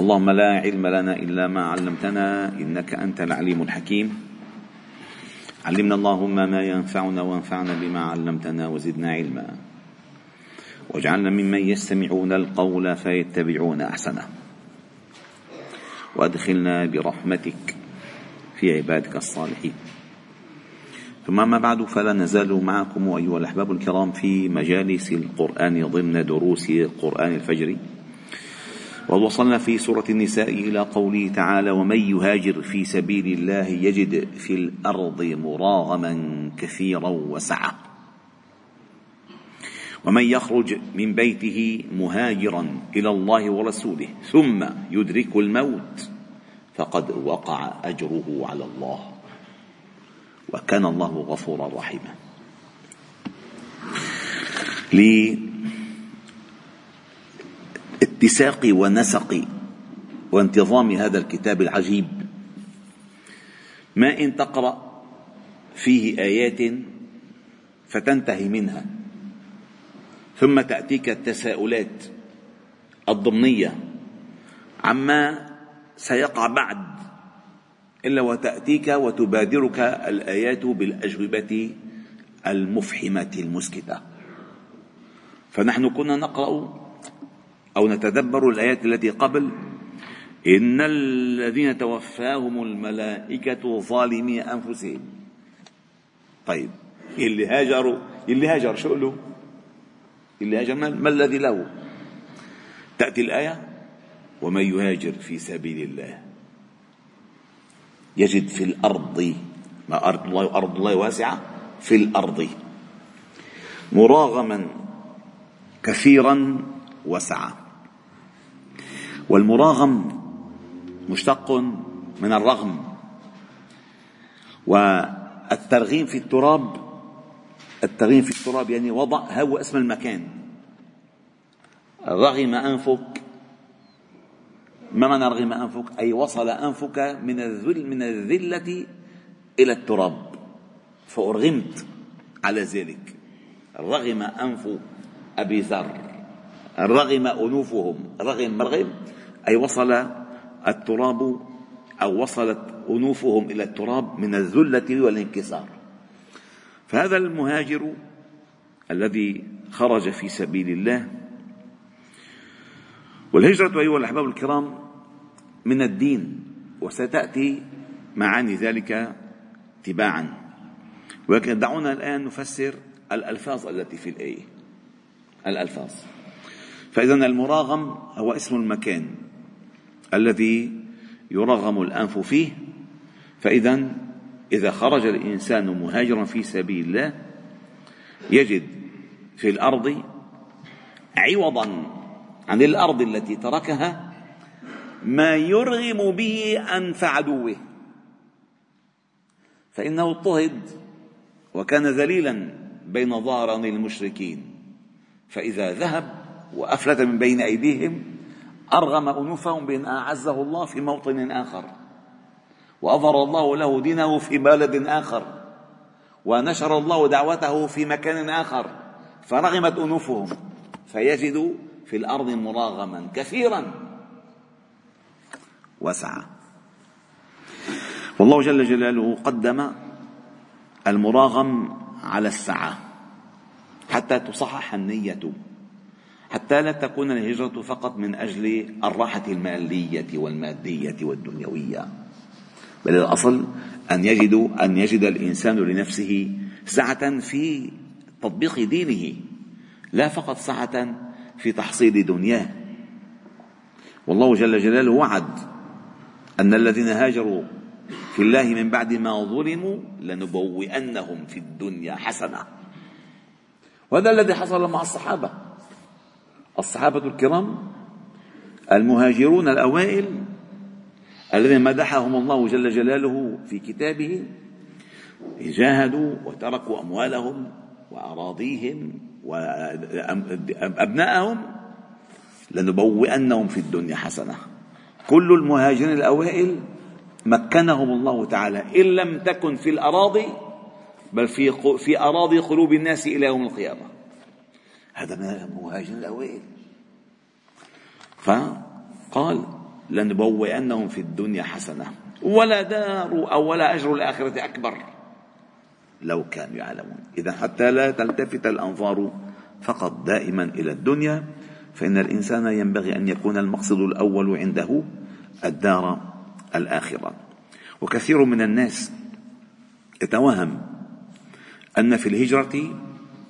اللهم لا علم لنا إلا ما علمتنا إنك أنت العليم الحكيم. علمنا اللهم ما ينفعنا وانفعنا بما علمتنا وزدنا علما. واجعلنا ممن يستمعون القول فيتبعون أحسنه. وأدخلنا برحمتك في عبادك الصالحين. ثم ما بعد فلا نزال معكم أيها الأحباب الكرام في مجالس القرآن ضمن دروس قرآن الفجر. ووصلنا في سورة النساء إلى قوله تعالى ومن يهاجر في سبيل الله يجد في الأرض مراغما كثيرا وسعة ومن يخرج من بيته مهاجرا إلى الله ورسوله ثم يدرك الموت فقد وقع أجره على الله. وكان الله غفورا رحيما. اتساق ونسق وانتظام هذا الكتاب العجيب. ما إن تقرأ فيه آيات فتنتهي منها. ثم تأتيك التساؤلات الضمنية عما سيقع بعد إلا وتأتيك وتبادرك الآيات بالأجوبة المفحمة المسكتة. فنحن كنا نقرأ أو نتدبر الآيات التي قبل. إن الذين توفاهم الملائكة ظالمي أنفسهم. طيب اللي هاجروا اللي هاجر شو له اللي هاجر ما الذي له؟ تأتي الآية ومن يهاجر في سبيل الله. يجد في الأرض ما أرض الله أرض الله واسعة في الأرض. مراغما كثيرا وسعة والمراغم مشتق من الرغم. والترغيم في التراب الترغيم في التراب يعني وضع هو اسم المكان. رغم أنفك ما معنى رغم أنفك؟ أي وصل أنفك من الذل من الذلة إلى التراب. فأرغمت على ذلك. رغم أنف أبي ذر. رغم أنوفهم رغم مرغم أي وصل التراب أو وصلت أنوفهم إلى التراب من الذلة والانكسار. فهذا المهاجر الذي خرج في سبيل الله والهجرة أيها الأحباب الكرام من الدين وستأتي معاني ذلك تباعا. ولكن دعونا الآن نفسر الألفاظ التي في الآية. الألفاظ. فإذا المراغم هو اسم المكان الذي يرغم الأنف فيه. فإذا إذا خرج الإنسان مهاجرا في سبيل الله يجد في الأرض عوضا عن الأرض التي تركها ما يرغم به أنف عدوه. فإنه اضطهد وكان ذليلا بين ظهران المشركين. فإذا ذهب وأفلت من بين أيديهم أرغم أنوفهم بأن أعزه الله في موطن آخر. وأظهر الله له دينه في بلد آخر. ونشر الله دعوته في مكان آخر. فرغمت أنوفهم. فيجد في الأرض مراغما كثيرا. وسعا والله جل جلاله قدم المراغم على السعة حتى تصحح النية. حتى لا تكون الهجرة فقط من أجل الراحة المالية والمادية والدنيوية. بل الأصل أن يجد أن يجد الإنسان لنفسه سعة في تطبيق دينه لا فقط سعة في تحصيل دنياه. والله جل جلاله وعد أن الذين هاجروا في الله من بعد ما ظلموا لنبوئنهم في الدنيا حسنة. وهذا الذي حصل مع الصحابة. الصحابة الكرام المهاجرون الأوائل الذين مدحهم الله جل جلاله في كتابه جاهدوا وتركوا أموالهم وأراضيهم وأبناءهم لنبوئنهم في الدنيا حسنة. كل المهاجرين الأوائل مكنهم الله تعالى إن لم تكن في الأراضي بل في في أراضي قلوب الناس إلى يوم القيامة. هذا من المهاجرين الأوائل. فقال لنبوئنهم في الدنيا حسنة ولا دار أو ولا أجر الآخرة أكبر. لو كانوا يعلمون. إذا حتى لا تلتفت الأنظار فقط دائما إلى الدنيا فإن الإنسان ينبغي أن يكون المقصد الأول عنده الدار الآخرة. وكثير من الناس يتوهم أن في الهجرة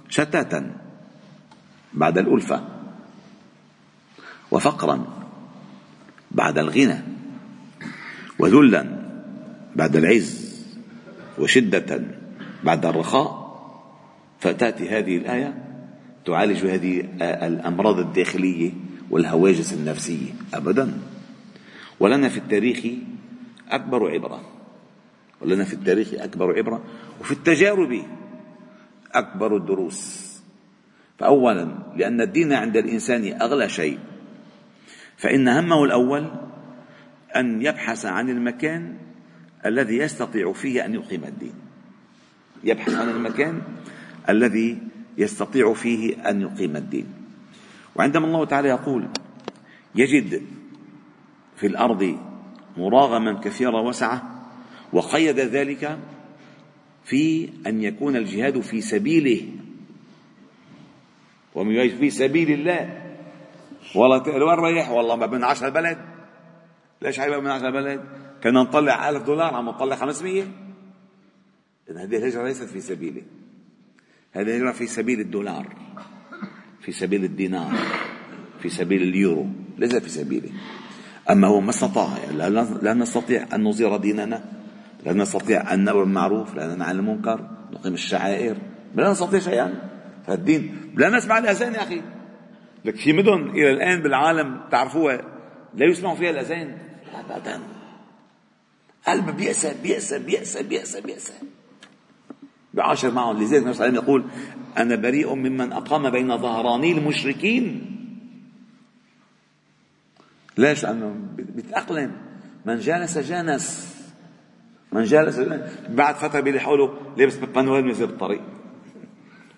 شتاتا بعد الألفة. وفقرا بعد الغنى. وذلا بعد العز. وشدة بعد الرخاء. فتأتي هذه الآية تعالج هذه الأمراض الداخلية والهواجس النفسية أبدا. ولنا في التاريخ أكبر عبرة. ولنا في التاريخ أكبر عبرة. وفي التجارب أكبر الدروس فأولا لأن الدين عند الإنسان أغلى شيء. فإن همه الأول أن يبحث عن المكان الذي يستطيع فيه أن يقيم الدين. يبحث عن المكان الذي يستطيع فيه أن يقيم الدين. وعندما الله تعالى يقول يجد في الأرض مراغما كثيرا وسعة وقيد ذلك في أن يكون الجهاد في سبيله ومن في سبيل الله. والله وين رايح؟ والله ما بنعش البلد ليش حيبقى بنعش البلد كنا نطلع ألف دولار عم نطلع 500 إذا هذه الهجرة ليست في سبيله هذه الهجرة في سبيل الدولار في سبيل الدينار في سبيل اليورو ليس في سبيله أما هو ما استطاع لا نستطيع أن نظهر ديننا لا نستطيع أن نأمر بالمعروف لا ننهى عن المنكر نقيم الشعائر لا نستطيع شيئا. فالدين لا نسمع الأذان يا أخي. لك في مدن إلى الآن بالعالم تعرفوها لا يسمع فيها الأذان. أبدا. قلب بيأسى بيأسى بيأسى بيأسى بيأسى بعاشر معهم لذلك النبي صلى الله عليه وسلم يقول أنا بريء ممن أقام بين ظهراني المشركين. ليش؟ لأنه بيتأقلم. من جالس جانس من جالس بعد فترة بيلي حوله لابس نزل بالطريق.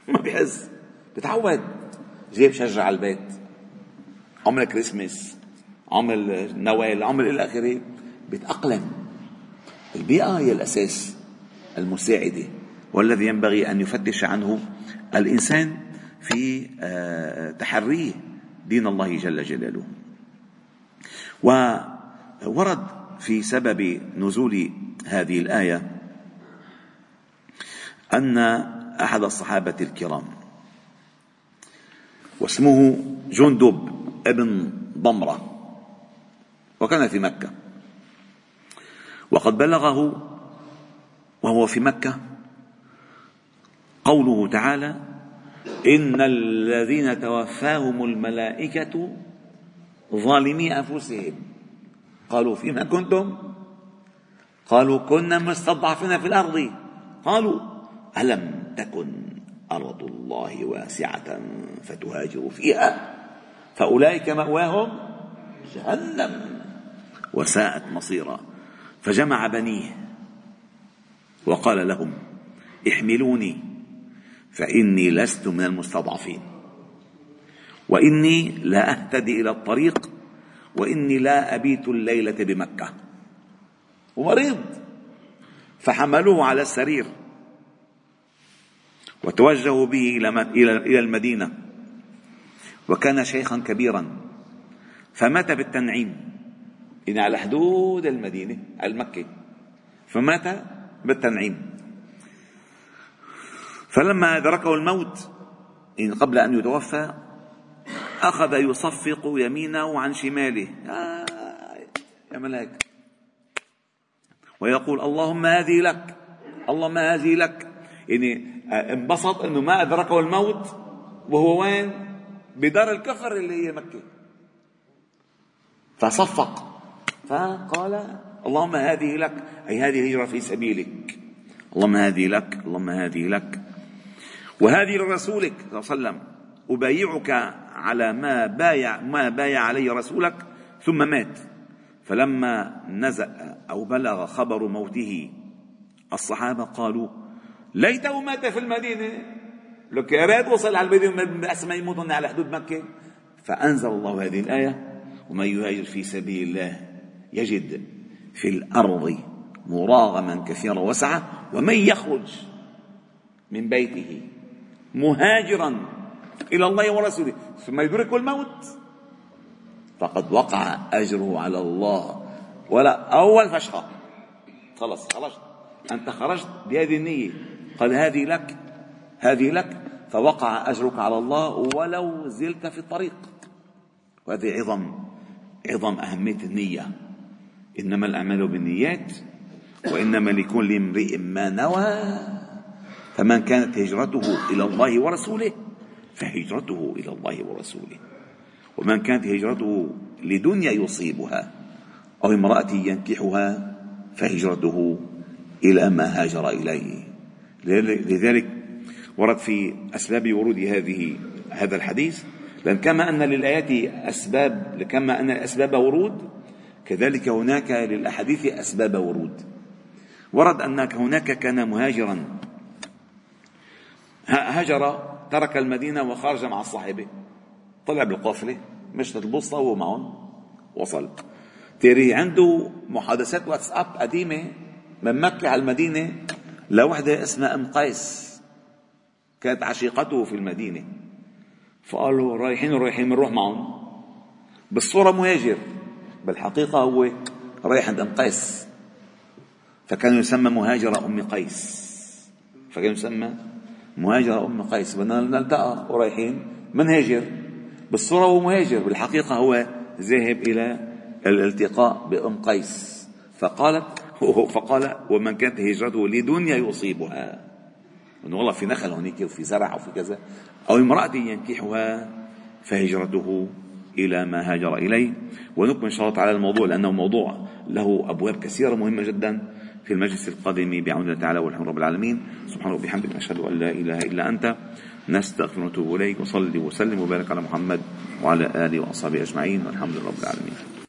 ما بيحس بتعود. جيب شجرة على البيت. عمل كريسماس. عمل نوال. عمل إلى آخره. بيتأقلم البيئة هي الأساس المساعدة والذي ينبغي أن يفتش عنه الإنسان في آه، تحريه دين الله جل جلاله. وورد في سبب نزول هذه الآية أن أحد الصحابة الكرام واسمه جندب ابن ضمرة وكان في مكة. وقد بلغه وهو في مكة قوله تعالى إن الذين توفاهم الملائكة ظالمي أنفسهم. قالوا فيما كنتم؟ قالوا كنا مستضعفين في الأرض. قالوا ألم تكن أرض الله واسعة فتهاجروا فيها فأولئك مأواهم جهنم وساءت مصيرا. فجمع بنيه وقال لهم احملوني فإني لست من المستضعفين. وإني لا أهتدي إلى الطريق وإني لا أبيت الليلة بمكة. ومريض فحملوه على السرير. وتوجهوا به إلى المدينة. وكان شيخا كبيرا. فمات بالتنعيم. إن على حدود المدينة المكة. فمات بالتنعيم. فلما أدركه الموت إن قبل أن يتوفى أخذ يصفق يمينه عن شماله. آه يا ملاك. ويقول اللهم هذه لك. اللهم هذه لك. يعني آه، انبسط انه ما ادركه الموت وهو وين؟ بدار الكفر اللي هي مكة. فصفق. فقال اللهم هذه لك أي هذه الهجرة في سبيلك. اللهم هذه لك اللهم هذه لك. وهذه لرسولك صلى الله عليه وسلم. أبايعك على ما بايع ما بايع عليه رسولك ثم مات. فلما نزأ أو بلغ خبر موته الصحابة قالوا ليته مات في المدينة. يا ريت وصل على المدينة بأس ما على حدود مكة. فأنزل الله هذه الآية ومن يهاجر في سبيل الله يجد في الأرض مراغما كثيرا وسعة ومن يخرج من بيته مهاجرا إلى الله ورسوله ثم يدركه الموت فقد وقع أجره على الله. ولا أول فشخة. خلص خرجت أنت خرجت بهذه النية. قال هذه لك هذه لك فوقع أجرك على الله ولو زلت في الطريق. وهذه عظم عظم أهمية النية. إنما الأعمال بالنيات وإنما لكل امرئ ما نوى فمن كانت هجرته إلى الله ورسوله فهجرته إلى الله ورسوله. ومن كانت هجرته لدنيا يصيبها أو امرأة ينكحها فهجرته إلى ما هاجر إليه. لذلك ورد في أسباب ورود هذه هذا الحديث. لأن كما أن للآيات أسباب كما أن الأسباب ورود كذلك هناك للأحاديث أسباب ورود. ورد أن هناك كان مهاجرا. هاجر ترك المدينة وخرج مع الصاحبة طلع بالقافلة مشت البوصلة وهو معهم. وصل. تيري عنده محادثات واتساب قديمة من مكة على المدينة. لوحدة اسمها أم قيس. كانت عشيقته في المدينة. فقالوا رايحين ورايحين بنروح معهم. بالصورة مهاجر بالحقيقة هو رايح عند أم قيس. فكان يسمى مهاجر أم قيس. فكان يسمى مهاجر أم قيس. بدنا نلتقى ورايحين. منهاجر. بالصورة هو مهاجر بالحقيقة هو ذاهب إلى الالتقاء بأم قيس. فقالت فقال ومن كانت هجرته لدنيا يصيبها. إنه والله في نخل هناك وفي زرع وفي كذا. أو امرأة ينكحها فهجرته إلى ما هاجر إليه. ونكمل إن شاء الله تعالى الموضوع لأنه موضوع له أبواب كثيرة مهمة جدا في المجلس القادم بعون الله تعالى والحمد رب العالمين. سبحانه وبحمدك نشهد أن لا إله إلا أنت. نستغفر ونتوب إليك. وصلي وسلم وبارك على محمد وعلى آله وأصحابه أجمعين. والحمد لله رب العالمين.